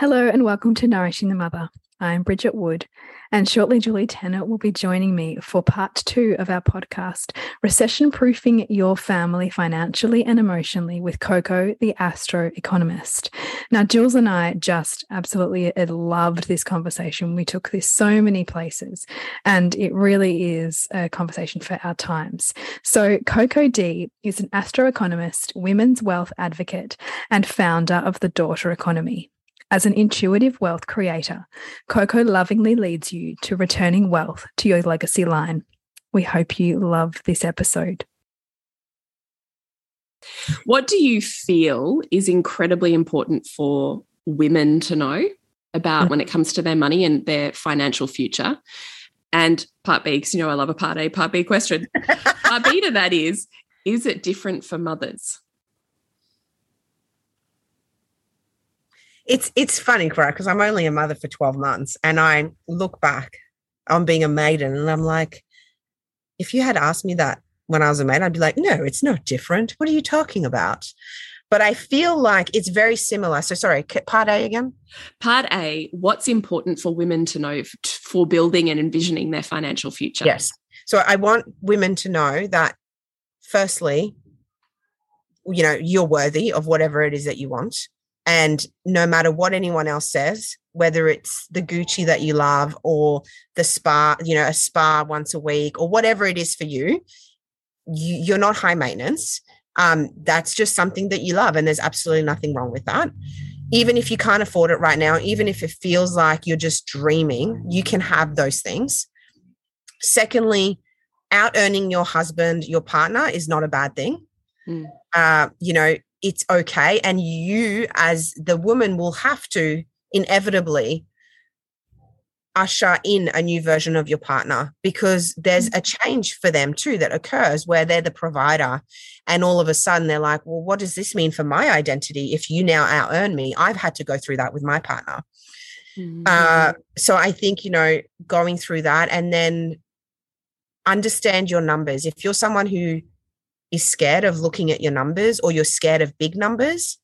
Hello, and welcome to Nourishing the Mother. I'm Bridget Wood, and shortly Julie Tenner will be joining me for part two of our podcast, Recession Proofing Your Family Financially and Emotionally with Coco, the Astro Economist. Now, Jules and I just absolutely loved this conversation. We took this so many places, and it really is a conversation for our times. So, Coco D is an astro economist, women's wealth advocate, and founder of the Daughter Economy. As an intuitive wealth creator, Coco lovingly leads you to returning wealth to your legacy line. We hope you love this episode. What do you feel is incredibly important for women to know about mm. when it comes to their money and their financial future? And part B, because you know I love a part A, part B question. part B to that is, is it different for mothers? It's it's funny, right? Because I'm only a mother for 12 months and I look back on being a maiden and I'm like, if you had asked me that when I was a maiden, I'd be like, no, it's not different. What are you talking about? But I feel like it's very similar. So, sorry, part A again? Part A, what's important for women to know for building and envisioning their financial future? Yes. So, I want women to know that, firstly, you know, you're worthy of whatever it is that you want. And no matter what anyone else says, whether it's the Gucci that you love or the spa, you know, a spa once a week or whatever it is for you, you are not high maintenance. Um, that's just something that you love. And there's absolutely nothing wrong with that. Even if you can't afford it right now, even if it feels like you're just dreaming, you can have those things. Secondly, out earning your husband, your partner is not a bad thing. Mm. Uh, you know, it's okay. And you, as the woman, will have to inevitably usher in a new version of your partner because there's mm. a change for them too that occurs where they're the provider and all of a sudden they're like well what does this mean for my identity if you now out earn me i've had to go through that with my partner mm-hmm. uh, so i think you know going through that and then understand your numbers if you're someone who is scared of looking at your numbers or you're scared of big numbers,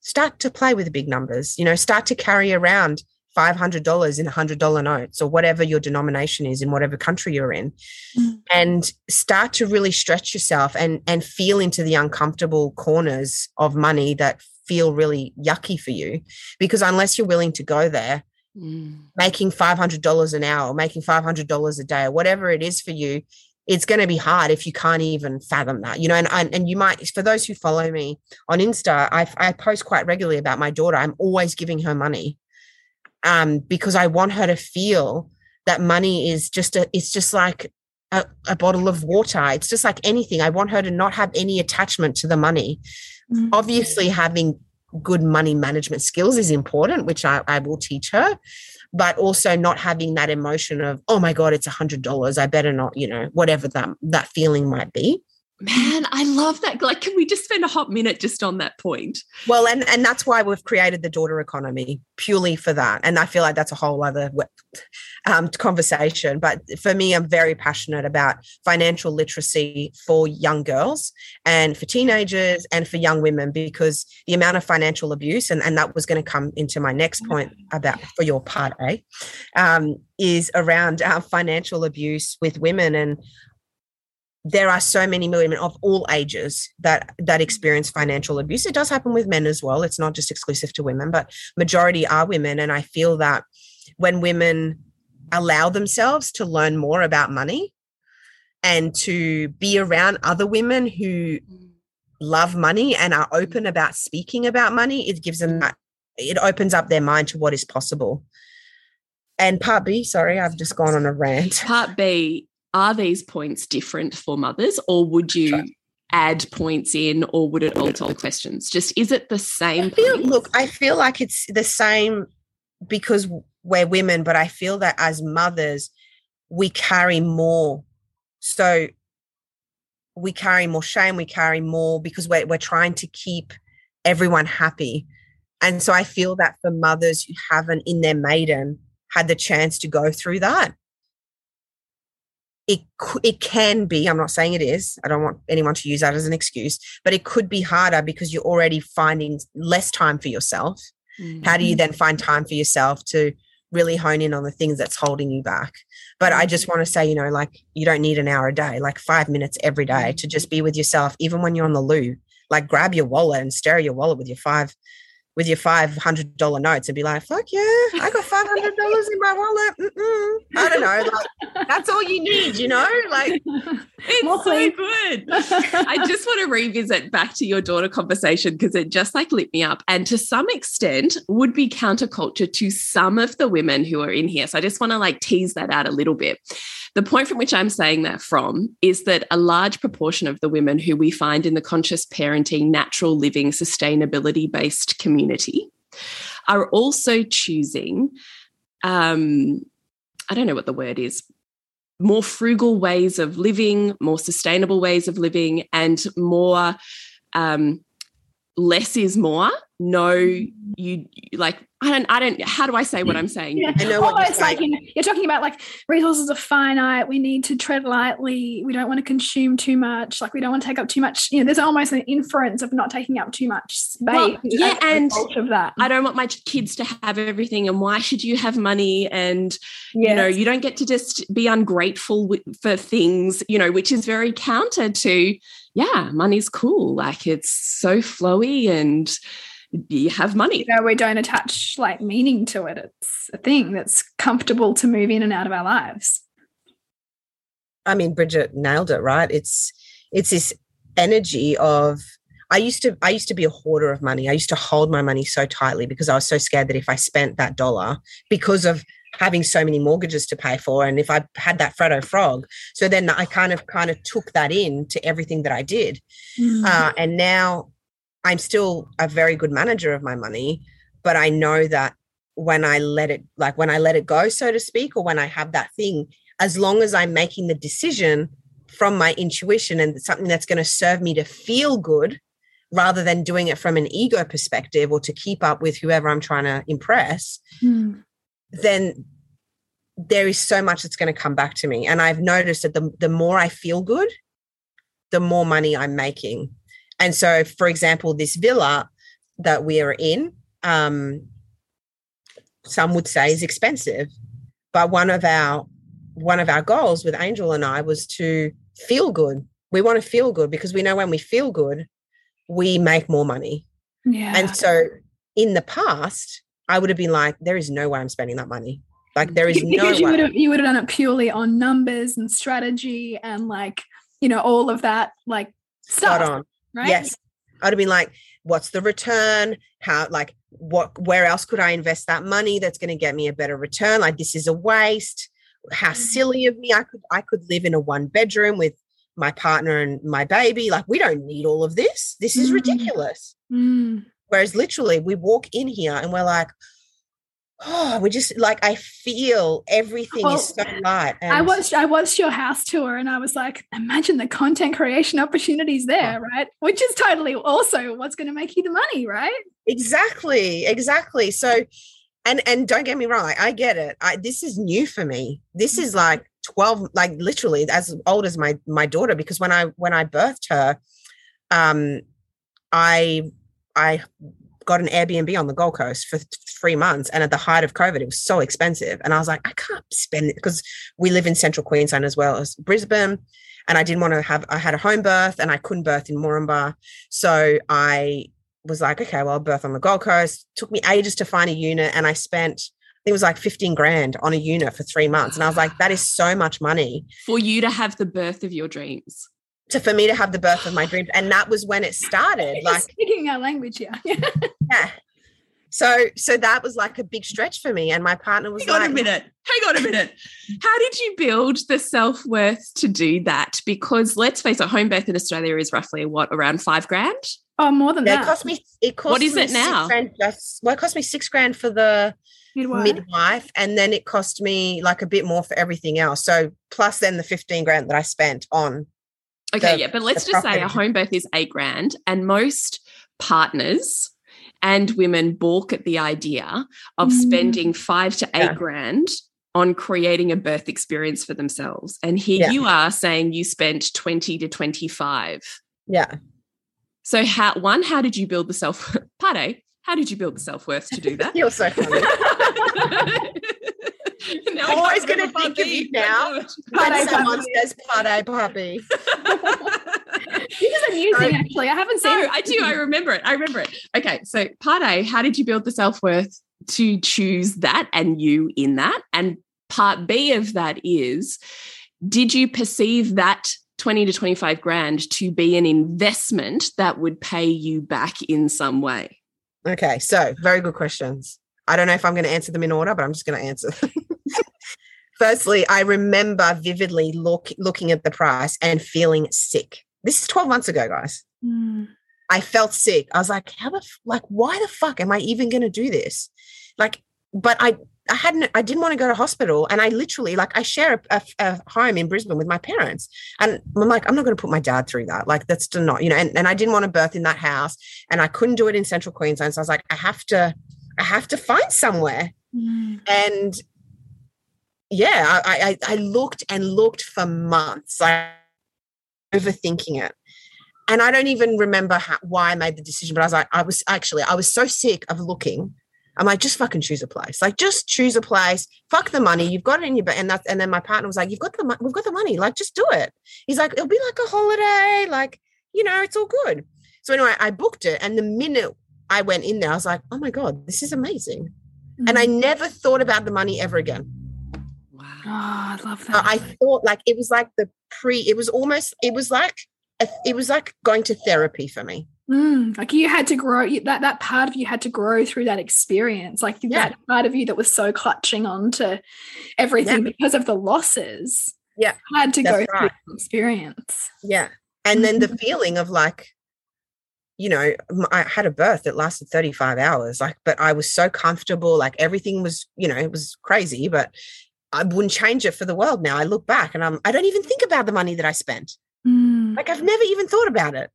start to play with big numbers. You know, start to carry around $500 in $100 notes or whatever your denomination is in whatever country you're in mm. and start to really stretch yourself and and feel into the uncomfortable corners of money that feel really yucky for you because unless you're willing to go there mm. making $500 an hour making $500 a day or whatever it is for you it's going to be hard if you can't even fathom that, you know. And and, and you might, for those who follow me on Insta, I, I post quite regularly about my daughter. I'm always giving her money, um, because I want her to feel that money is just a, it's just like a, a bottle of water. It's just like anything. I want her to not have any attachment to the money. Mm-hmm. Obviously, having good money management skills is important, which I, I will teach her but also not having that emotion of oh my god it's a hundred dollars. I better not you know whatever that that feeling might be Man, I love that. Like, can we just spend a hot minute just on that point? Well, and and that's why we've created the daughter economy purely for that. And I feel like that's a whole other um, conversation. But for me, I'm very passionate about financial literacy for young girls and for teenagers and for young women because the amount of financial abuse, and, and that was going to come into my next point about for your part A, um, is around uh, financial abuse with women. And there are so many women of all ages that that experience financial abuse. It does happen with men as well. It's not just exclusive to women but majority are women. And i feel that when women allow themselves to learn more about money and to be around other women who love money and are open about speaking about money it gives them that it opens up their mind to what is possible. And part b sorry i've just gone on a rant. Part b are these points different for mothers or would you sure. add points in or would it alter the questions? Just is it the same I feel, look i feel like it's the same because we're women but i feel that as mothers we carry more. So we carry more shame we carry more because we're, we're trying to keep everyone happy. And so i feel that for mothers who haven't in their maiden had the chance to go through that it it can be i'm not saying it is i don't want anyone to use that as an excuse but it could be harder because you're already finding less time for yourself. Mm-hmm. how do you then find time for yourself to really hone in on the things that's holding you back? But i just want to say you know like you don't need an hour a day like 5 minutes every day to just be with yourself even when you're on the loo like grab your wallet and stare at your wallet with your five with your five hundred dollar notes and be like, "Fuck yeah, I got five hundred dollars in my wallet." Mm-mm. I don't know. Like, that's all you need, you know. Like it's More so good. I just want to revisit back to your daughter conversation because it just like lit me up, and to some extent would be counterculture to some of the women who are in here. So I just want to like tease that out a little bit. The point from which I'm saying that from is that a large proportion of the women who we find in the conscious parenting, natural living, sustainability based community are also choosing, um, I don't know what the word is, more frugal ways of living, more sustainable ways of living, and more um, less is more. No, mm-hmm. you like I don't, I don't, how do I say what I'm saying? Yeah. I know Almost like in, you're talking about like resources are finite. We need to tread lightly. We don't want to consume too much. Like we don't want to take up too much. You know, there's almost an inference of not taking up too much space. Well, yeah. And of that. I don't want my kids to have everything. And why should you have money? And, yes. you know, you don't get to just be ungrateful for things, you know, which is very counter to, yeah, money's cool. Like it's so flowy and, you have money. You know, we don't attach like meaning to it. It's a thing that's comfortable to move in and out of our lives. I mean, Bridget nailed it, right? It's it's this energy of I used to I used to be a hoarder of money. I used to hold my money so tightly because I was so scared that if I spent that dollar because of having so many mortgages to pay for and if I had that Freddo frog. So then I kind of kind of took that in to everything that I did. Mm. Uh, and now I'm still a very good manager of my money, but I know that when I let it, like when I let it go, so to speak, or when I have that thing, as long as I'm making the decision from my intuition and something that's going to serve me to feel good rather than doing it from an ego perspective or to keep up with whoever I'm trying to impress, mm. then there is so much that's going to come back to me. And I've noticed that the, the more I feel good, the more money I'm making. And so, for example, this villa that we are in, um, some would say is expensive, but one of our one of our goals with Angel and I was to feel good. We want to feel good because we know when we feel good, we make more money. Yeah. And so, in the past, I would have been like, "There is no way I'm spending that money." Like there is because no you would have you would have done it purely on numbers and strategy and like you know all of that like stuff. Spot on right? Yes. I'd have been like, what's the return? How, like, what, where else could I invest that money that's going to get me a better return? Like, this is a waste. How mm-hmm. silly of me. I could, I could live in a one bedroom with my partner and my baby. Like, we don't need all of this. This is mm. ridiculous. Mm. Whereas literally we walk in here and we're like, oh, we just like I feel everything is so light. I watched I watched your house tour and I was like, imagine the content creation opportunities there, right? Which is totally also what's going to make you the money, right? exactly, exactly. So, and and don't get me wrong, I, I get it. I this is new for me. This is like twelve, like literally as old as my my daughter. Because when I when I birthed her, um, I I got an Airbnb on the Gold Coast for three months, and at the height of COVID, it was so expensive, and I was like, I can't spend it because we live in Central Queensland as well as Brisbane. And I didn't want to have, I had a home birth and I couldn't birth in Moranbah. So I was like, okay, well, I'll birth on the Gold Coast. Took me ages to find a unit, and I spent, it was like 15 grand on a unit for three months. And I was like, that is so much money For you to have the birth of your dreams. To for me to have the birth of my dreams. And that was when it started. You're Like, speaking our language here. yeah. So, so that was like a big stretch for me. And my partner was Hang on like, a minute. Hang on a minute. How did you build the self worth to do that? Because let's face it, home birth in Australia is roughly what around five grand. oh, more than Yeah, it cost me. It cost What is me it six now? Grand just, well, it cost me six grand for the Midwife. midwife, and then it cost me like a bit more for everything else. So plus then the fifteen grand that I spent on. Okay, The- yeah, but let's just say a home birth is eight grand, and most partners and women balk at the idea of Mm. spending five to eight Yeah. grand on creating a birth experience for themselves. And here Yeah. you are saying you spent 20 to 25. Yeah, So how one, how did you build the self Pade, how did you build the self-worth to do that? you're so funny. Now I'm always gonna remember think of you now. Pade when someone puppy. says "pade puppy," This is amusing, actually. I haven't seen No, it. I do. I remember it. I remember it. Okay, so part A, how did you build the self worth to choose that and you in that? And part B of that is, did you perceive that 20 to 25 grand to be an investment that would pay you back in some way? Okay, so very good questions. I don't know if I'm going to answer them in order, but I'm just going to answer. Firstly, I remember vividly look, looking at the price and feeling sick. This is 12 months ago, guys. Mm. I felt sick. I was like, how the like why the fuck am I even going to do this? Like, but I I hadn't I didn't want to go to hospital, and I literally like I share a, a, a home in Brisbane with my parents, and I'm like I'm not going to put my dad through that. Like that's not you know, and, and I didn't want to birth in that house, and I couldn't do it in Central Queensland, so I was like I have to I have to find somewhere, Mm. and yeah, I I, I looked and looked for months, like overthinking it. And I don't even remember how, why I made the decision, but I was like, I was actually, I was so sick of looking. I'm like, just fucking choose a place. Like, just choose a place. Fuck the money. You've got it in your bed. And that's, and then my partner was like, you've got the, mo- we've got the money. Like, just do it. He's like, it'll be like a holiday. Like, you know, it's all good. So anyway, I booked it. And the minute I went in there, I was like, oh my God, this is amazing. And I Mm. never thought about the money ever again. Wow. Oh, I love that. I thought like it was like the pre, it was almost, it was like, a, it was like going to therapy for me. Mm, like you had to grow that that part of you had to grow through that experience like Yeah. that part of you that was so clutching on to everything because of the losses Yeah, had to go that's through right. the experience Yeah. And then the Mhm. feeling of like, you know, I had a birth that lasted 35 hours, like, but I was so comfortable. Like everything was, you know, it was crazy, but I wouldn't change it for the world now. I look back and I'm, I don't even think about the money that I spent. Mm, Like I've never even thought about it.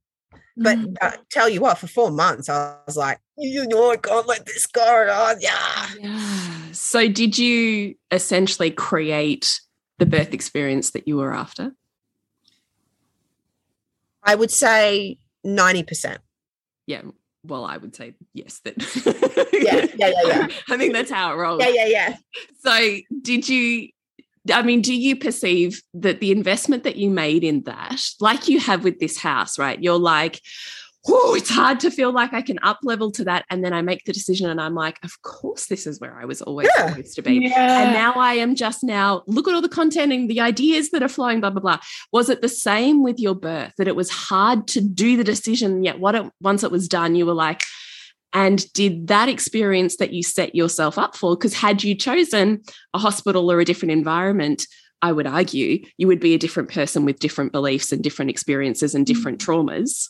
But mm. uh, tell you what, for four months, I was like, you know, I can't let this go. Oh, yeah. Yeah. So did you essentially create the birth experience that you were after? I would say 90%. Yeah. Well, I would say yes. That Yeah, yeah, yeah, yeah. I think that's how it rolls. Yeah, yeah, yeah. So, did you? I mean, do you perceive that the investment that you made in that, like you have with this house, right? You're like, oh, it's hard to feel like I can up level to that, and then I make the decision, and I'm like, of course, this is where I was always Yeah. supposed to be. yeah And now I am just now, look at all the content and the ideas that are flowing, blah, blah, blah. Was it the same with your birth that it was hard to do the decision, yet what it, once it was done, you were like, and did that experience that you set yourself up for, because had you chosen a hospital or a different environment, I would argue you would be a different person with different beliefs and different experiences and different mm. traumas,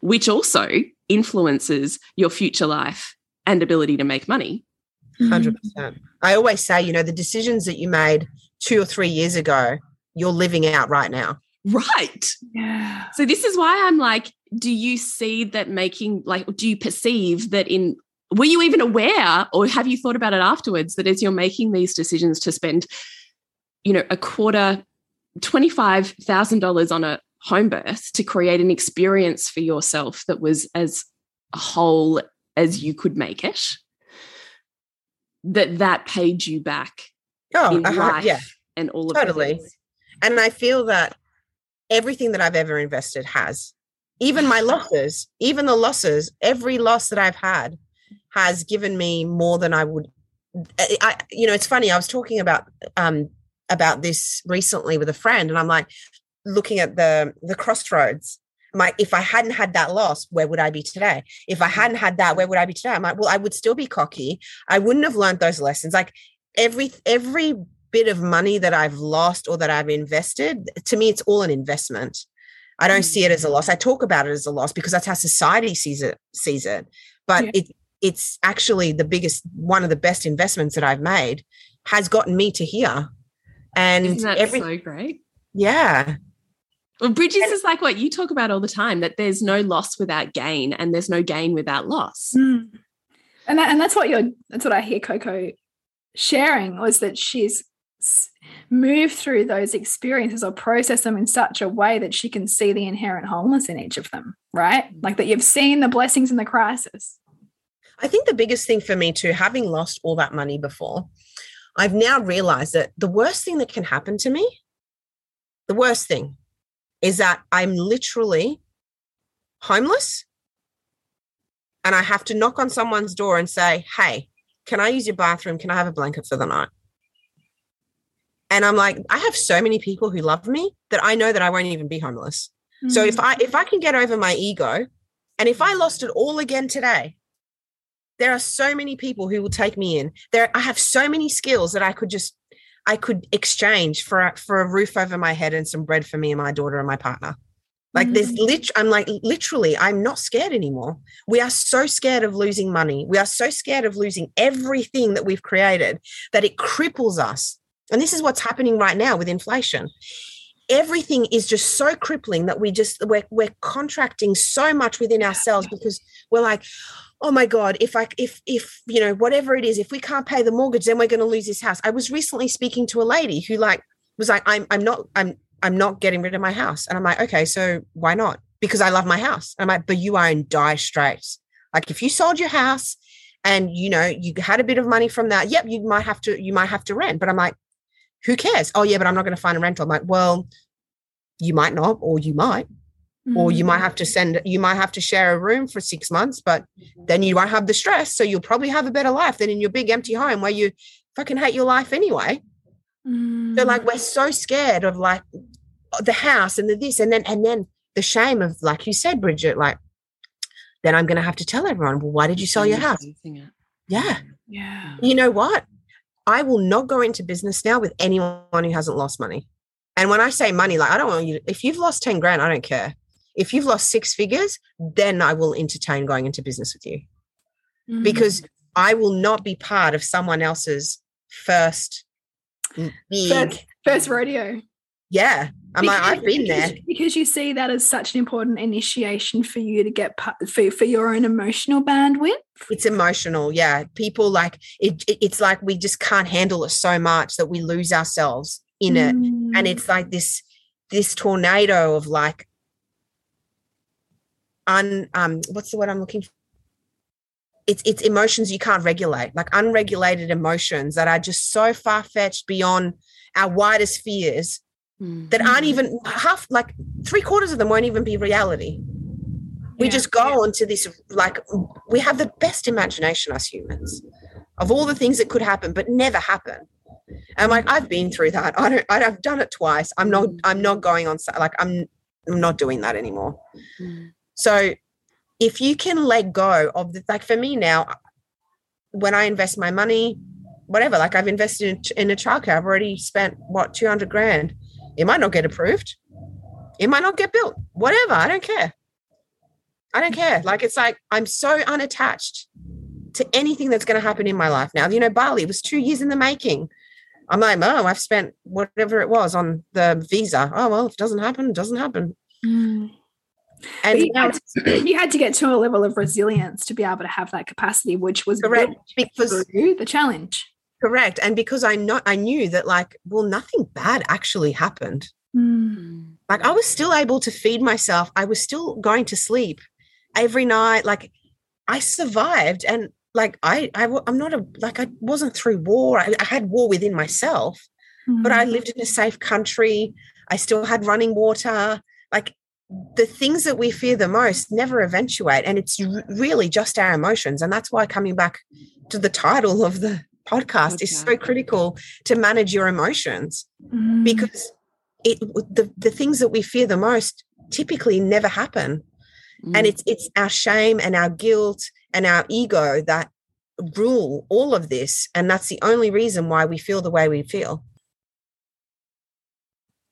which also influences your future life and ability to make money. Mm. 100%. I always say, you know, the decisions that you made two or three years ago, you're living out right now. Right. Yeah. So this is why I'm like, do you see that making like do you perceive that in were you even aware or have you thought about it afterwards that as you're making these decisions to spend you know a quarter $25,000 on a home birth to create an experience for yourself that was as whole as you could make it that that paid you back Oh, in uh-huh, life yeah. and all of Totally. the. And I feel that everything that I've ever invested has, even my losses, even the losses, every loss that I've had has given me more than I would. I, I you know, it's funny. I was talking about um about this recently with a friend, and I'm like looking at the the crossroads. I'm if I hadn't had that loss, where would I be today? If I hadn't had that, where would I be today? I'm like, well, I would still be cocky. I wouldn't have learned those lessons. Like every every bit of money that I've lost or that I've invested, to me, it's all an investment. I don't see it as a loss. I talk about it as a loss because that's how society sees it. Sees it, but Yeah. it it's actually the biggest, one of the best investments that I've made, has gotten me to here. And Isn't that every so great? yeah, Well, Bridges is like what you talk about all the time that there's no loss without gain and there's no gain without loss. Mm. And that, and that's what you're that's what I hear Coco sharing was that she's moved through those experiences or processed them in such a way that she can see the inherent wholeness in each of them, right? Like that you've seen the blessings in the crisis. I think the biggest thing for me too, having lost all that money before, I've now realized that the worst thing that can happen to me, the worst thing is that I'm literally homeless and I have to knock on someone's door and say, Hey, can I use your bathroom? Can I have a blanket for the night? And I'm like, I have so many people who love me that I know that I won't even be homeless. So if I if I can get over my ego, and if I lost it all again today, there are so many people who will take me in. There, I have so many skills that I could just I could exchange for a, for a roof over my head and some bread for me and my daughter and my partner. Like there's mm. lit I'm like literally I'm not scared anymore. We are so scared of losing money. We are so scared of losing everything that we've created that it cripples us. And this is what's happening right now with inflation. Everything is just so crippling that we just we're we're contracting so much within ourselves because we're like, oh my god if i if if you know whatever it is if we can't pay the mortgage then we're going to lose this house. I was recently speaking to a lady who like was like i'm i'm not i'm i'm not getting rid of my house. And i'm like okay so why not? Because i love my house. I'm like but you are in dire straits. Like if you sold your house and you know you had a bit of money from that yep you might have to you might have to rent. But i'm like who cares? Oh yeah but i'm not going to find a rental. I'm like well you might not or you might or you might have to send you might have to share a room for six months but then you won't have the stress. So you'll probably have a better life than in your big empty home where you fucking hate your life anyway. Mm. so like we're so scared of like the house and the this and then and then the shame of like you said bridget like then i'm going to have to tell everyone well why did you sell your house? yeah. Yeah. you know what? I will not go into business now with anyone who hasn't lost money. And when i say money like i don't want you to, if you've lost 10 grand i don't care if you've lost six figures then i will entertain going into business with you Mm. because I will not be part of someone else's first big. first, first rodeo. yeah, I'm like I've been because- there. because you see that as such an important initiation for you to get for, for your own emotional bandwidth. It's emotional. Yeah, people like it, it- It's like we just can't handle it so much that we lose ourselves in it, and Mm. it's like this this tornado of like un um what's the word I'm looking for? It's it's emotions you can't regulate, like unregulated emotions that are just so far fetched beyond our widest fears Mm. that aren't even half like three quarters of them won't even be reality. We Yeah, just go yeah. on to this like we have the best imagination as humans of all the things that could happen but never happen. And like I've been through that. I don't I've done it twice. I'm not I'm not going on like I'm I'm not doing that anymore. Mm. So if you can let go of the like for me now, when I invest my money, whatever, like I've invested in, in a childcare, I've already spent what 200 grand. It might not get approved. It might not get built. Whatever. I don't care. I don't care. Like it's like I'm so unattached to anything that's going to happen in my life now. You know, Bali was two years in the making. I'm like, oh, I've spent whatever it was on the visa. Oh, well, if it doesn't happen, it doesn't happen. Mm. And you had, to, you had, to, get to a level of resilience to be able to have that capacity, which was correct because the challenge. Correct. And because I know I knew that like, well, nothing bad actually happened. Mm. Like I was still able to feed myself. I was still going to sleep every night. Like I survived. And like I, I I'm not a like I wasn't through war. I, I had war within myself, mm. but I mm. lived in a safe country. I still had running water. The things that we fear the most never eventuate and it's really just our emotions and that's why coming back to the title of the podcast okay. is so critical to manage your emotions mm. because it the, the things that we fear the most typically never happen mm. and it's it's our shame and our guilt and our ego that rule all of this and that's the only reason why we feel the way we feel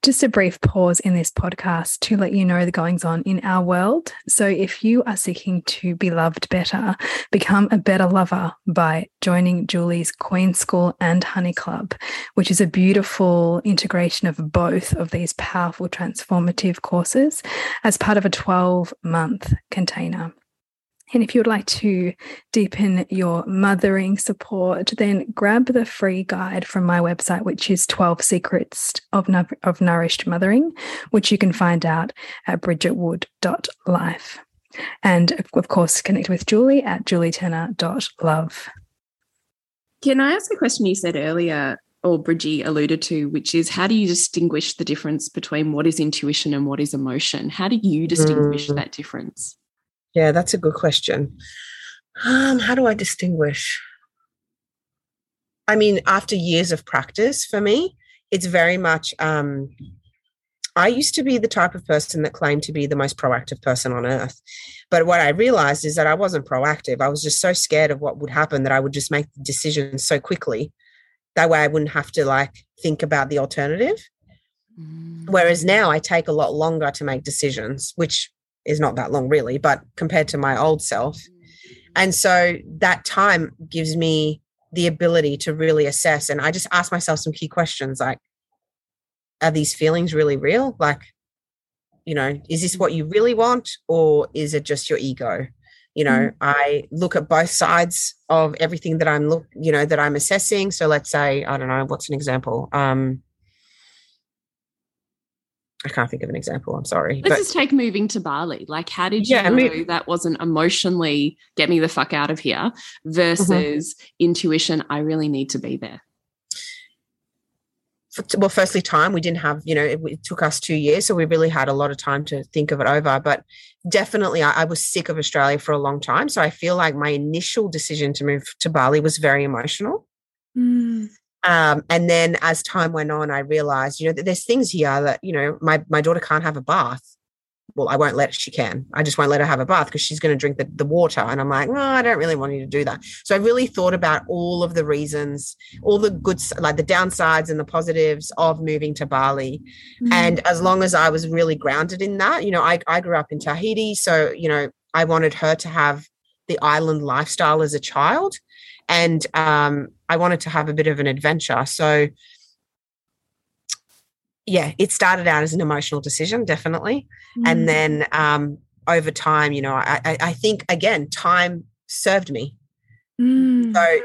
just a brief pause in this podcast to let you know the goings on in our world. So, if you are seeking to be loved better, become a better lover by joining Julie's Queen School and Honey Club, which is a beautiful integration of both of these powerful transformative courses as part of a 12 month container. And if you would like to deepen your mothering support, then grab the free guide from my website, which is 12 Secrets of, of Nourished Mothering, which you can find out at bridgetwood.life. And of course, connect with Julie at julietenner.love. Can I ask a question you said earlier, or Bridgie alluded to, which is how do you distinguish the difference between what is intuition and what is emotion? How do you distinguish mm. that difference? Yeah, that's a good question. Um, how do I distinguish? I mean, after years of practice for me, it's very much um, I used to be the type of person that claimed to be the most proactive person on earth. But what I realized is that I wasn't proactive. I was just so scared of what would happen that I would just make decisions so quickly. That way I wouldn't have to like think about the alternative. Mm. Whereas now I take a lot longer to make decisions, which is not that long really, but compared to my old self. And so that time gives me the ability to really assess. And I just ask myself some key questions like, are these feelings really real? Like, you know, is this what you really want or is it just your ego? You know, mm. I look at both sides of everything that I'm look, you know, that I'm assessing. So let's say, I don't know, what's an example? Um, I can't think of an example. I'm sorry. Let's but, just take moving to Bali. Like, how did you yeah, know that wasn't emotionally get me the fuck out of here mm-hmm. versus mm-hmm. intuition? I really need to be there. Well, firstly, time. We didn't have, you know, it, it, took us two years. So we really had a lot of time to think of it over. But definitely, I, I was sick of Australia for a long time. So I feel like my initial decision to move to Bali was very emotional. Mm. Um, and then as time went on, I realized, you know, that there's things here that, you know, my, my daughter can't have a bath. Well, I won't let her, she can. I just won't let her have a bath because she's going to drink the, the water. And I'm like, no, I don't really want you to do that. So I really thought about all of the reasons, all the good, like the downsides and the positives of moving to Bali. Mm. And as long as I was really grounded in that, you know, I, I grew up in Tahiti. So, you know, I wanted her to have the island lifestyle as a child and um, I wanted to have a bit of an adventure. So, yeah, it started out as an emotional decision, definitely, mm. and then um, over time, you know, I, I, I, think again, time served me. Mm. So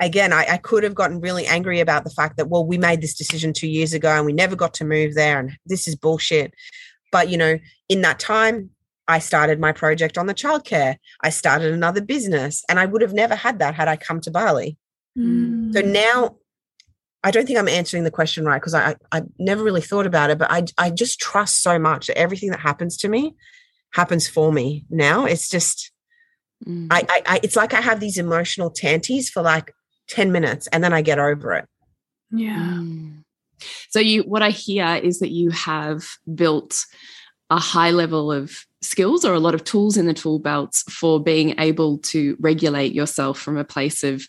again, I, I, could have gotten really angry about the fact that, well, we made this decision two years ago and we never got to move there, and this is bullshit. But you know, in that time, I started my project on the childcare. I started another business, and I would have never had that had I come to Bali. Mm. So now, I don't think I'm answering the question right because I, I never really thought about it, but I I just trust so much that everything that happens to me happens for me. Now it's just, mm. I, I, I it's like I have these emotional tanties for like ten minutes, and then I get over it. Yeah. Mm. So you, what I hear is that you have built a high level of skills or a lot of tools in the tool belts for being able to regulate yourself from a place of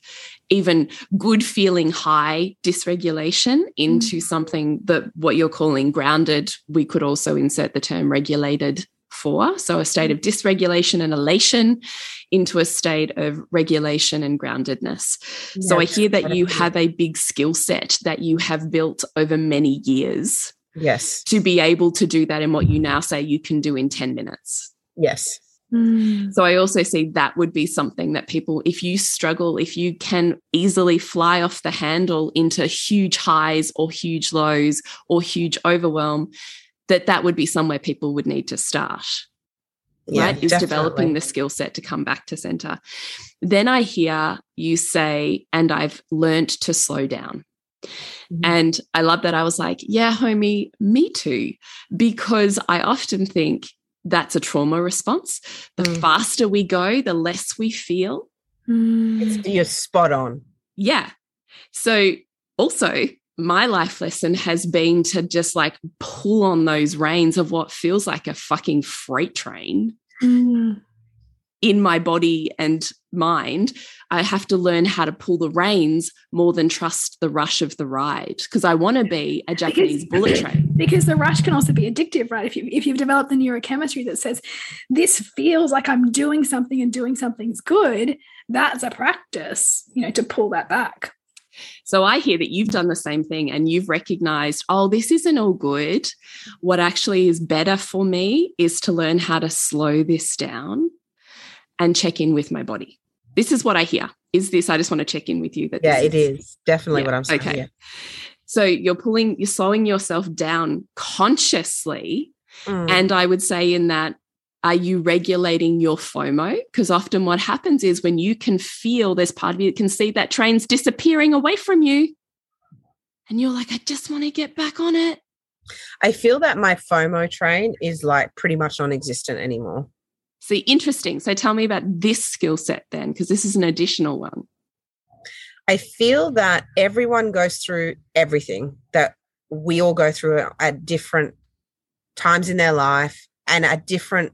even good feeling high dysregulation into mm. something that what you're calling grounded we could also insert the term regulated for So a state of dysregulation and elation into a state of regulation and groundedness. So I hear that you have a big skill set that you have built over many years. Yes. To be able to do that in what you now say you can do in 10 minutes. Yes. Mm. So I also see that would be something that people, if you struggle, if you can easily fly off the handle into huge highs or huge lows or huge overwhelm, that that would be somewhere people would need to start. Yeah, right? Is definitely. developing the skill set to come back to center. Then I hear you say, and I've learned to slow down. Mm-hmm. And I love that. I was like, yeah, homie, me too. Because I often think that's a trauma response. The mm. faster we go, the less we feel. Mm. You're spot on. Yeah. So also, my life lesson has been to just like pull on those reins of what feels like a fucking freight train mm. in my body and mind. I have to learn how to pull the reins more than trust the rush of the ride because I want to be a Japanese because, bullet train. Because the rush can also be addictive, right? If you if you've developed the neurochemistry that says this feels like I'm doing something and doing something's good, that's a practice, you know, to pull that back. So I hear that you've done the same thing and you've recognized, oh, this isn't all good. What actually is better for me is to learn how to slow this down and check in with my body. This is what I hear. Is this? I just want to check in with you. That yeah, it is, is definitely yeah, what I'm saying. Okay. Yeah. So you're pulling, you're slowing yourself down consciously, mm. and I would say in that are you regulating your FOMO? Because often what happens is when you can feel there's part of you that can see that train's disappearing away from you, and you're like, I just want to get back on it. I feel that my FOMO train is like pretty much non existent anymore. See, interesting. So tell me about this skill set then, because this is an additional one. I feel that everyone goes through everything that we all go through at different times in their life and at different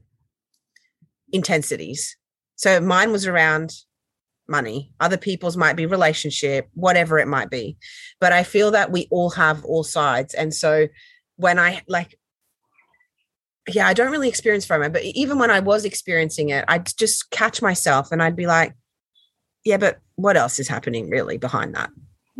intensities. So mine was around money. Other people's might be relationship, whatever it might be. But I feel that we all have all sides. And so when I like, yeah, I don't really experience FOMO, but even when I was experiencing it, I'd just catch myself and I'd be like, yeah, but what else is happening really behind that?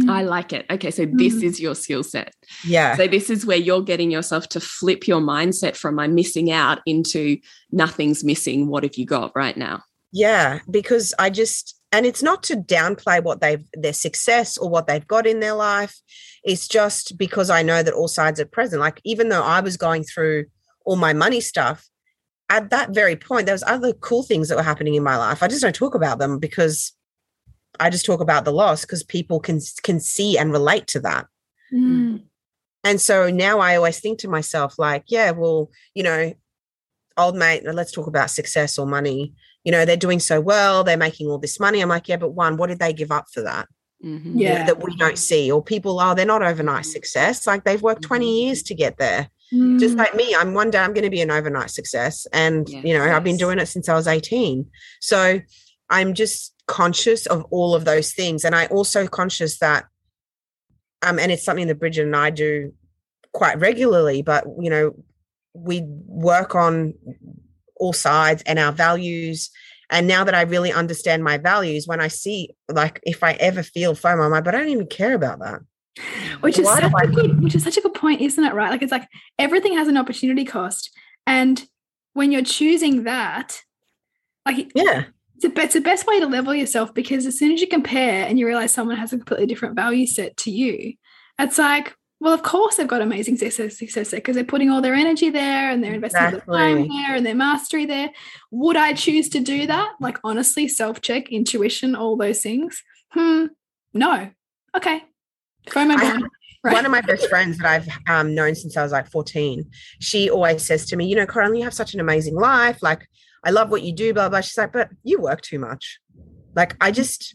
I like it. Okay, so this mm-hmm. is your skill set. Yeah. So this is where you're getting yourself to flip your mindset from I'm missing out into nothing's missing. What have you got right now? Yeah, because I just and it's not to downplay what they've their success or what they've got in their life. It's just because I know that all sides are present. Like even though I was going through all my money stuff, at that very point, there was other cool things that were happening in my life. I just don't talk about them because I just talk about the loss because people can can see and relate to that. Mm. And so now I always think to myself, like, yeah, well, you know, old mate, let's talk about success or money. You know, they're doing so well, they're making all this money. I'm like, yeah, but one, what did they give up for that? Mm-hmm. Yeah. You know, that we don't see. Or people, oh, they're not overnight success. Like they've worked 20 mm-hmm. years to get there. Mm. Just like me, I'm one day I'm going to be an overnight success. And, yes, you know, yes. I've been doing it since I was 18. So I'm just conscious of all of those things. And I also conscious that, um, and it's something that Bridget and I do quite regularly, but you know, we work on all sides and our values. And now that I really understand my values, when I see like if I ever feel FOMO, I'm like, but I don't even care about that. Which is such a good, which is such a good point, isn't it? Right? Like it's like everything has an opportunity cost. And when you're choosing that, like yeah, it's, a, it's the best way to level yourself because as soon as you compare and you realize someone has a completely different value set to you, it's like, well, of course they've got amazing success, success because they're putting all their energy there and they're investing exactly. their time there and their mastery there. Would I choose to do that? Like honestly, self check, intuition, all those things. Hmm. No. Okay. Throw my bond. Right. One of my best friends that I've um, known since I was like 14, she always says to me, you know, Corinne, you have such an amazing life. Like, I love what you do, blah, blah. She's like, but you work too much. Like, I just,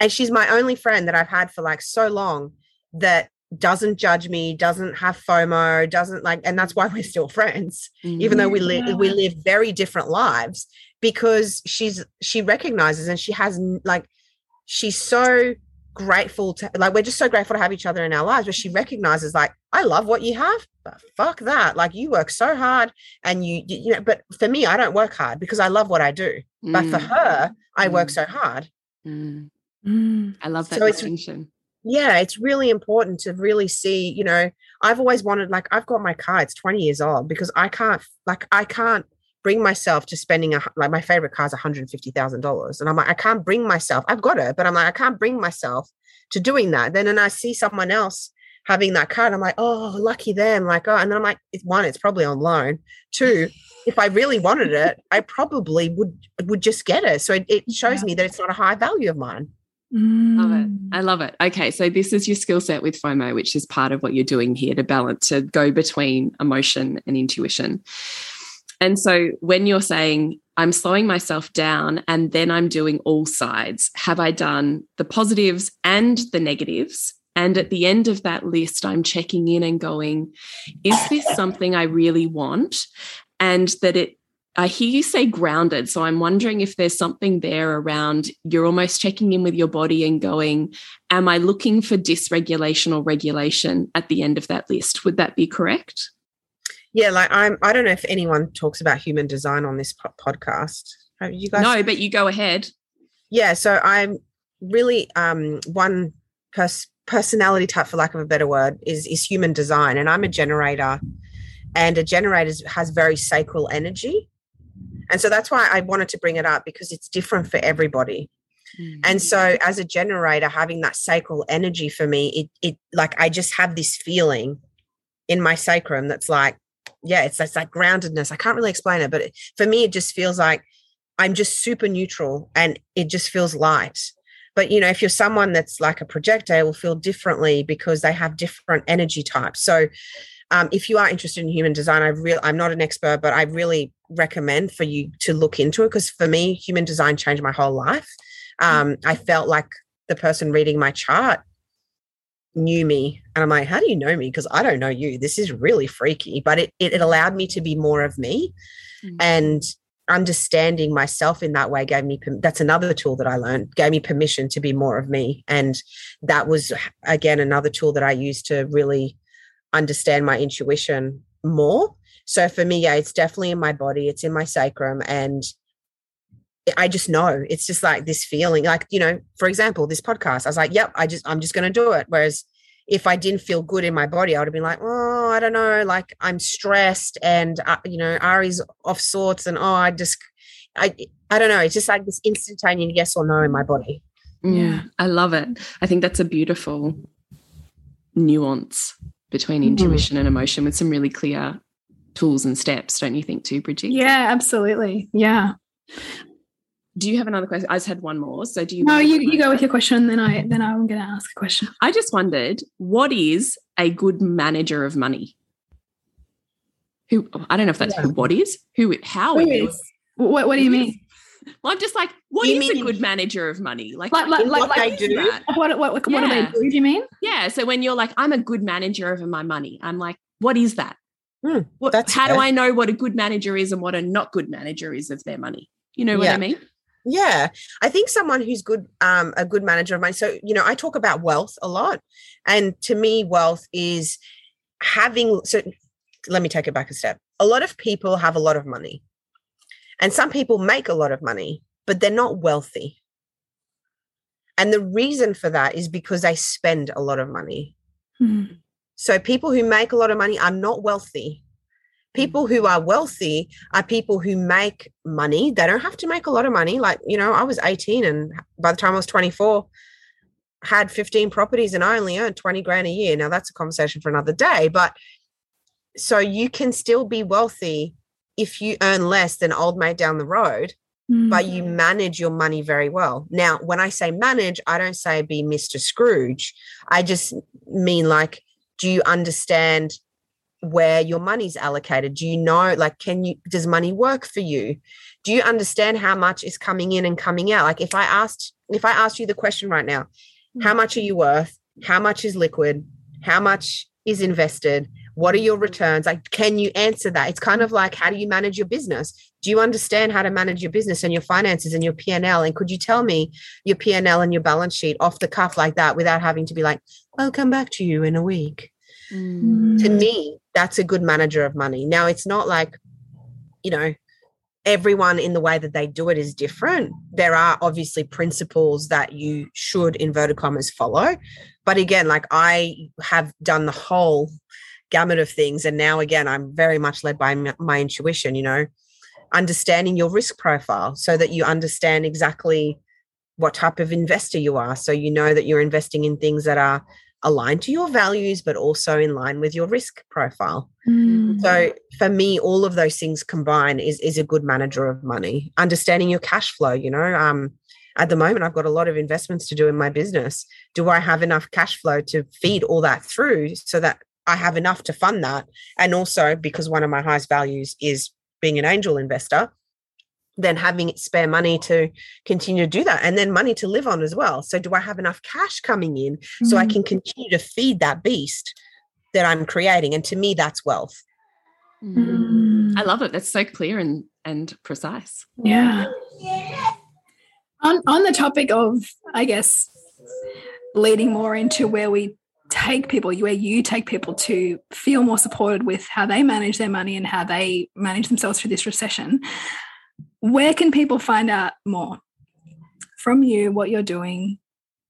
and she's my only friend that I've had for like so long that doesn't judge me, doesn't have FOMO, doesn't like, and that's why we're still friends, mm-hmm. even though we live, we live very different lives because she's, she recognizes and she has like, she's so grateful to like we're just so grateful to have each other in our lives but she recognizes like i love what you have but fuck that like you work so hard and you you know but for me i don't work hard because i love what i do mm. but for mm. her i mm. work so hard mm. mm. i love that so distinction yeah it's really important to really see you know i've always wanted like i've got my car it's 20 years old because i can't like i can't bring myself to spending a like my favorite car is $150,000 and I'm like I can't bring myself I've got it but I'm like I can't bring myself to doing that then and I see someone else having that car and I'm like oh lucky them like oh and then I'm like it's one it's probably on loan two if I really wanted it I probably would would just get it so it, it shows yeah. me that it's not a high value of mine Mm. Love it. I love it. Okay. So, this is your skill set with FOMO, which is part of what you're doing here to balance, to go between emotion and intuition. And so when you're saying, I'm slowing myself down and then I'm doing all sides, have I done the positives and the negatives? And at the end of that list, I'm checking in and going, is this something I really want? And that it, I hear you say grounded. So I'm wondering if there's something there around you're almost checking in with your body and going, Am I looking for dysregulation or regulation at the end of that list? Would that be correct? Yeah like i'm i don't know if anyone talks about human design on this po- podcast. Have you guys no but you go ahead. Yeah so i'm really um one pers- personality type for lack of a better word is is human design and i'm a generator and a generator has very sacral energy. And so that's why i wanted to bring it up because it's different for everybody. Mm-hmm. and so as a generator having that sacral energy for me it it like i just have this feeling in my sacrum that's like yeah, it's, it's that groundedness. I can't really explain it, but it, for me, it just feels like I'm just super neutral and it just feels light. But you know, if you're someone that's like a projector, it will feel differently because they have different energy types. So um, if you are interested in human design, I really I'm not an expert, but I really recommend for you to look into it because for me, human design changed my whole life. Mm. Um, I felt like the person reading my chart knew me and i'm like how do you know me? Because i don't know you. This is really freaky but it, it, it allowed me to be more of me mm-hmm. and understanding myself in that way gave me that's another tool that i learned gave me permission to be more of me and that was again another tool that i used to really understand my intuition more. So for me yeah it's definitely in my body it's in my sacrum and I just know it's just like this feeling, like, you know, for example, this podcast, I was like, yep, I just, I'm just going to do it. Whereas if I didn't feel good in my body, I would have been like, oh, I don't know, like I'm stressed and, uh, you know, Ari's off sorts and, oh, I just, I, I don't know. It's just like this instantaneous yes or no in my body. Yeah, I love it. I think that's a beautiful nuance between mm-hmm. intuition mm. and emotion with some really clear tools and steps, don't you think, too, Bridget? Yeah, absolutely. Yeah do you have another question? I just had one more. So do you? No, you, you go with your question, then I then I'm going to ask a question. I just wondered, what is a good manager of money? Who I don't know if that's yeah. who. What is who? How who is? What What do you mean? Well, I'm just like, what you is a good manager of money? Like, like, like, like, like do? What, what, what, yeah. what do they do? Do you mean? Yeah. So when you're like, I'm a good manager of my money, I'm like, what is that? Mm, what, how fair. do I know what a good manager is and what a not good manager is of their money? You know what yeah. I mean? Yeah, I think someone who's good, um, a good manager of money. So, you know, I talk about wealth a lot. And to me, wealth is having, so let me take it back a step. A lot of people have a lot of money, and some people make a lot of money, but they're not wealthy. And the reason for that is because they spend a lot of money. Hmm. So, people who make a lot of money are not wealthy people who are wealthy are people who make money. They don't have to make a lot of money. Like, you know, I was 18 and by the time I was 24, had 15 properties and I only earned 20 grand a year. Now that's a conversation for another day. But so you can still be wealthy if you earn less than old mate down the road, mm. but you mm. manage your money very well. Now, when I say manage, I don't say be Mr. Scrooge. I just mean like, do you understand where your money's allocated. Do you know like can you does money work for you? Do you understand how much is coming in and coming out? Like if i asked if i asked you the question right now how mm. much are you worth? How much is liquid? How much is invested? What are your returns? Like can you answer that? It's kind of like how do you manage your business? Do you understand how to manage your business and your finances and your p&l? And could you tell me your p&l and your balance sheet off the cuff like that without having to be like i'll come back to you in a week? Mm. to me that's a good manager of money. Now it's not like you know everyone in the way that they do it is different. There are obviously principles that you should inverted commas follow. But again like i have done the whole gamut of things and now again i'm very much led by my, my intuition you know understanding your risk profile so that you understand exactly what type of investor you are. So you know that you're investing in things that are aligned to your values but also in line with your risk profile. Mm. so for me all of those things combined is is a good manager of money. Understanding your cash flow you know um at the moment i've got a lot of investments to do in my business. Do i have enough cash flow to feed all that through so that i have enough to fund that? And also because one of my highest values is being an angel investor then having spare money to continue to do that and then money to live on as well so do i have enough cash coming in mm-hmm. so i mm. can continue to feed that beast that i'm creating and to me that's wealth mm. i love it that's so clear and and precise yeah on, on the topic of, I guess, leading more into where we take people, where you take people to feel more supported with how they manage their money and how they manage themselves through this recession, where can people find out more from you, what you're doing?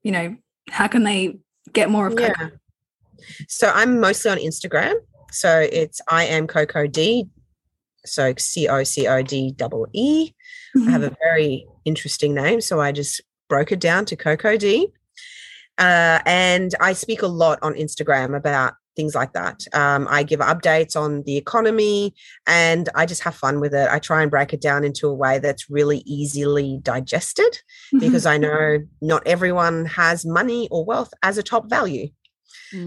You know, how can they get more of Coco? Yeah. So I'm mostly on Instagram. So it's I am Coco D. So C O C O D double E. Mm-hmm. I have a very interesting name. So I just broke it down to Coco D. Uh, and I speak a lot on Instagram about things like that. Um, I give updates on the economy and I just have fun with it. I try and break it down into a way that's really easily digested mm-hmm. because I know not everyone has money or wealth as a top value.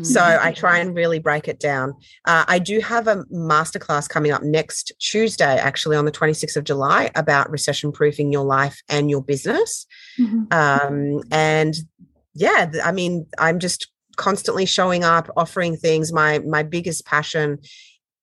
So I mm. try and really break it down. Uh, I do have a masterclass coming up next Tuesday, actually on the 26th of July, about recession proofing your life and your business. Mm-hmm. Um, and yeah, I mean, I'm just constantly showing up, offering things. My my biggest passion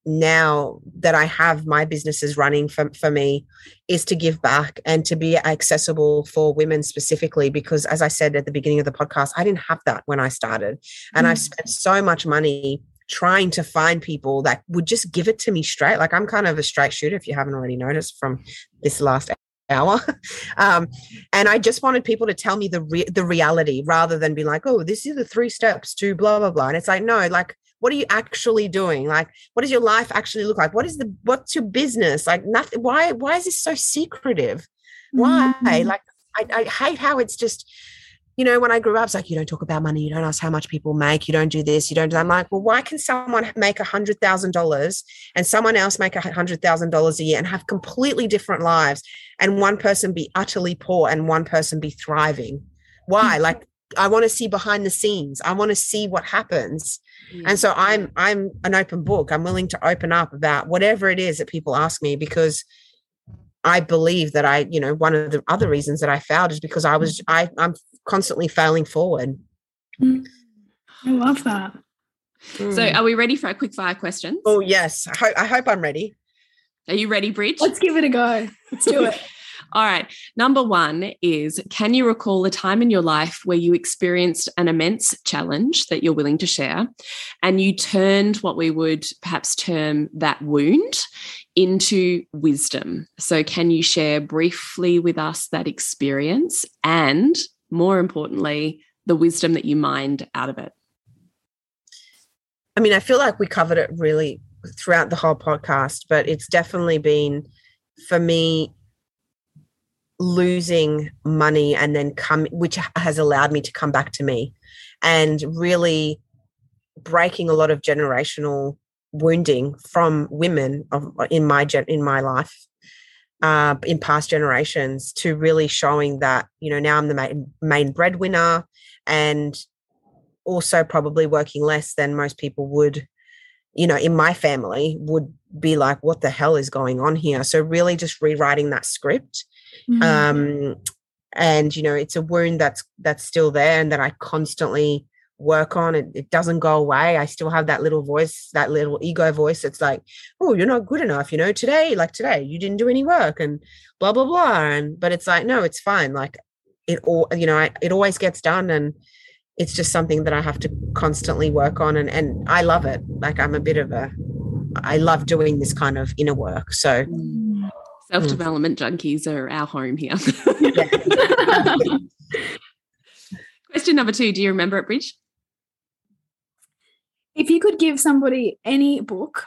now that I have my businesses running for, for me is to give back and to be accessible for women specifically. Because as I said at the beginning of the podcast, I didn't have that when I started. And mm. I've spent so much money trying to find people that would just give it to me straight. Like I'm kind of a straight shooter, if you haven't already noticed from this last hour. um, and I just wanted people to tell me the re- the reality rather than be like, oh, this is the three steps to blah blah blah. And it's like, no, like what are you actually doing like what does your life actually look like what is the what's your business like nothing why why is this so secretive why mm-hmm. like I, I hate how it's just you know, when I grew up, it's like, you don't talk about money, you don't ask how much people make, you don't do this, you don't do that. I'm like, well, why can someone make a hundred thousand dollars and someone else make a hundred thousand dollars a year and have completely different lives and one person be utterly poor and one person be thriving? Why? Mm-hmm. Like, I want to see behind the scenes. I want to see what happens. And so I'm I'm an open book. I'm willing to open up about whatever it is that people ask me because I believe that I, you know, one of the other reasons that I failed is because I was I I'm constantly failing forward. Mm. I love that. Mm. So are we ready for a quick fire question? Oh yes. I hope I hope I'm ready. Are you ready, Bridge? Let's give it a go. Let's do it. All right. Number one is Can you recall a time in your life where you experienced an immense challenge that you're willing to share and you turned what we would perhaps term that wound into wisdom? So, can you share briefly with us that experience and, more importantly, the wisdom that you mined out of it? I mean, I feel like we covered it really throughout the whole podcast, but it's definitely been for me losing money and then come which has allowed me to come back to me and really breaking a lot of generational wounding from women of, in my in my life uh, in past generations to really showing that you know now I'm the main, main breadwinner and also probably working less than most people would you know in my family would be like what the hell is going on here? So really just rewriting that script Mm-hmm. Um, and you know, it's a wound that's that's still there and that I constantly work on. It, it doesn't go away. I still have that little voice, that little ego voice. It's like, oh, you're not good enough. You know, today, like today, you didn't do any work and blah, blah, blah. And, but it's like, no, it's fine. Like it all, you know, I, it always gets done. And it's just something that I have to constantly work on. And, and I love it. Like I'm a bit of a, I love doing this kind of inner work. So, mm. Self development mm. junkies are our home here. Question number two Do you remember it, Bridge? If you could give somebody any book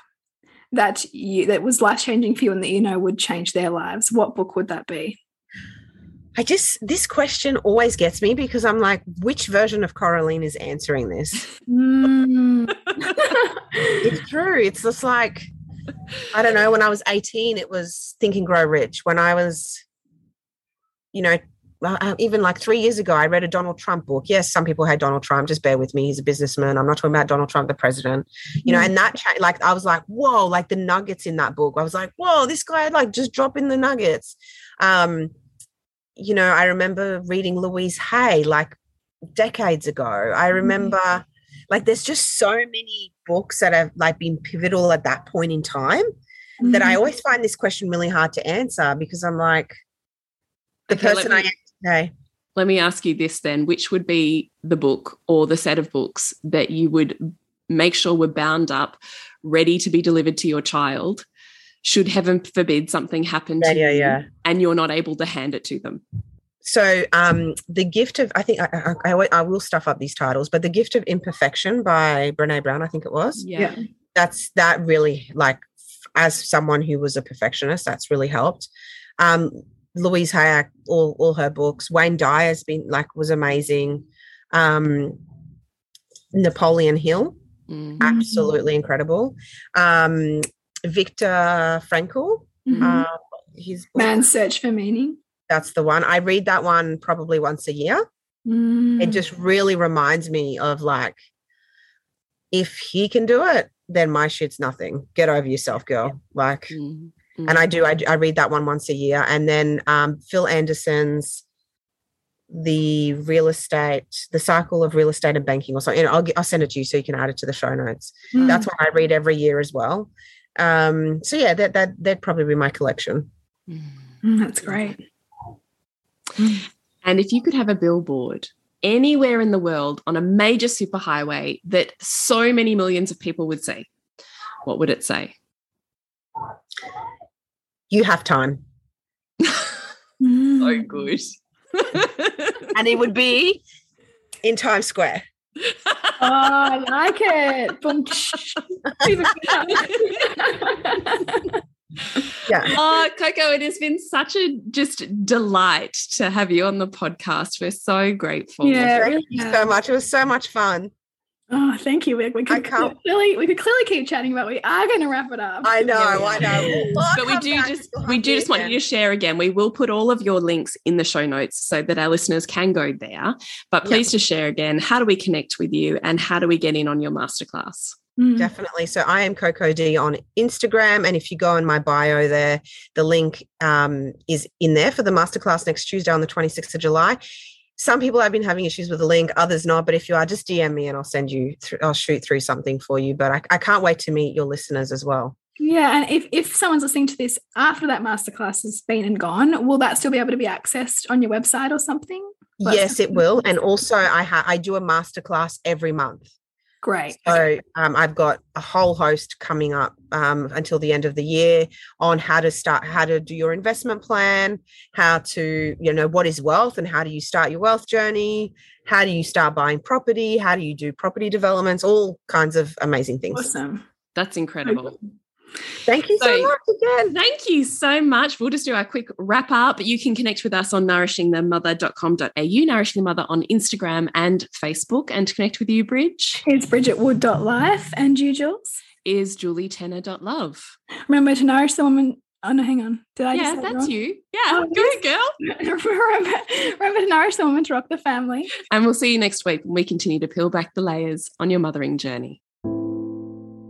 that you that was life changing for you and that you know would change their lives, what book would that be? I just this question always gets me because I'm like, which version of Coraline is answering this? Mm. it's true. It's just like I don't know. When I was 18, it was Think and Grow Rich. When I was, you know, uh, even like three years ago, I read a Donald Trump book. Yes, some people had Donald Trump. Just bear with me. He's a businessman. I'm not talking about Donald Trump, the president. You know, mm. and that like I was like, whoa, like the nuggets in that book. I was like, whoa, this guy like just dropping the nuggets. Um, you know, I remember reading Louise Hay like decades ago. I mm-hmm. remember mm. Like there's just so many books that have like been pivotal at that point in time mm. that I mm-hmm. always find this question really hard to answer because I'm like the okay, person me- I am Okay. Let me ask you this then which would be the book or the set of books that you would make sure were bound up, ready to be delivered to your child? Should heaven forbid something happen yeah, to yeah, you yeah. and you're not able to hand it to them? So, um, the gift of I think I, I, I, will stuff up these titles, but the gift of imperfection by Brene Brown, I think it was. Yeah, yeah. that's that really like as someone who was a perfectionist, that's really helped. Um, Louise Hay, all, all her books. Wayne Dyer's been like was amazing. Um, Napoleon Hill, mm-hmm. absolutely incredible. Um, Viktor Frankl, mm-hmm. uh, his book, Man's Search for Meaning. That's the one. I read that one probably once a year. Mm. It just really reminds me of like, if he can do it, then my shit's nothing. Get over yourself, girl. Like, mm. Mm-hmm. And I do, I, I, read that one once a year. And then um, Phil Anderson's The Real Estate, The Cycle of Real Estate and Banking or something. I'll, I'll send it to you so you can add it to the show notes. Mm-hmm. That's what I read every year as well. Um, so yeah, that, that, that'd probably be my collection. Mm, that's great. Mm. And if you could have a billboard anywhere in the world on a major superhighway that so many millions of people would see, what would it say? you have time. Mm. so good. and it would be in Times Square. oh, I like it. yeah. Oh, Coco, it has been such a just delight to have you on the podcast. We're so grateful. Yeah, thank you so much. It was so much fun. Oh, thank you. We, we could clearly we could clearly keep chatting, but we are going to wrap it up. I know, I know. Well, but we do just we do just want you to share again. We will put all of your links in the show notes so that our listeners can go there. But please to share again. How do we connect with you, and how do we get in on your masterclass? Mm. Definitely. So I am Coco D on Instagram. And if you go in my bio there, the link um, is in there for the masterclass next Tuesday on the 26th of July some people have been having issues with the link, others not. But if you are, just DM me and I'll send you, th- I'll shoot through something for you. But I, I can't wait to meet your listeners as well. Yeah, and if, if someone's listening to this after that masterclass has been and gone, will that still be able to be accessed on your website or something? yes, it will. And also, I ha- I do a masterclass every month. Great. So um, I've got a whole host coming up um, until the end of the year on how to start, how to do your investment plan, how to, you know, what is wealth and how do you start your wealth journey? How do you start buying property? How do you do property developments? All kinds of amazing things. Awesome. That's incredible. Thank you so, so, much again. Thank you so much. We'll just do a quick wrap up. You can connect with us on nourishingthemother.com.au, Nourishing the Mother on Instagram and Facebook. And to connect with you, Bridge. It's bridgetwood.life. And you, Jules? Is julietenner.love. Remember to nourish the woman. Oh no, hang on. Did I yeah, just that's you. Yeah, oh, go ahead, girl. remember, remember to nourish the woman to rock the family. And we'll see you next week when we continue to peel back the layers on your mothering journey.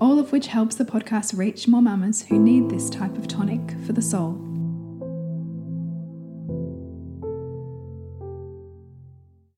all of which helps the podcast reach more mamas who need this type of tonic for the soul.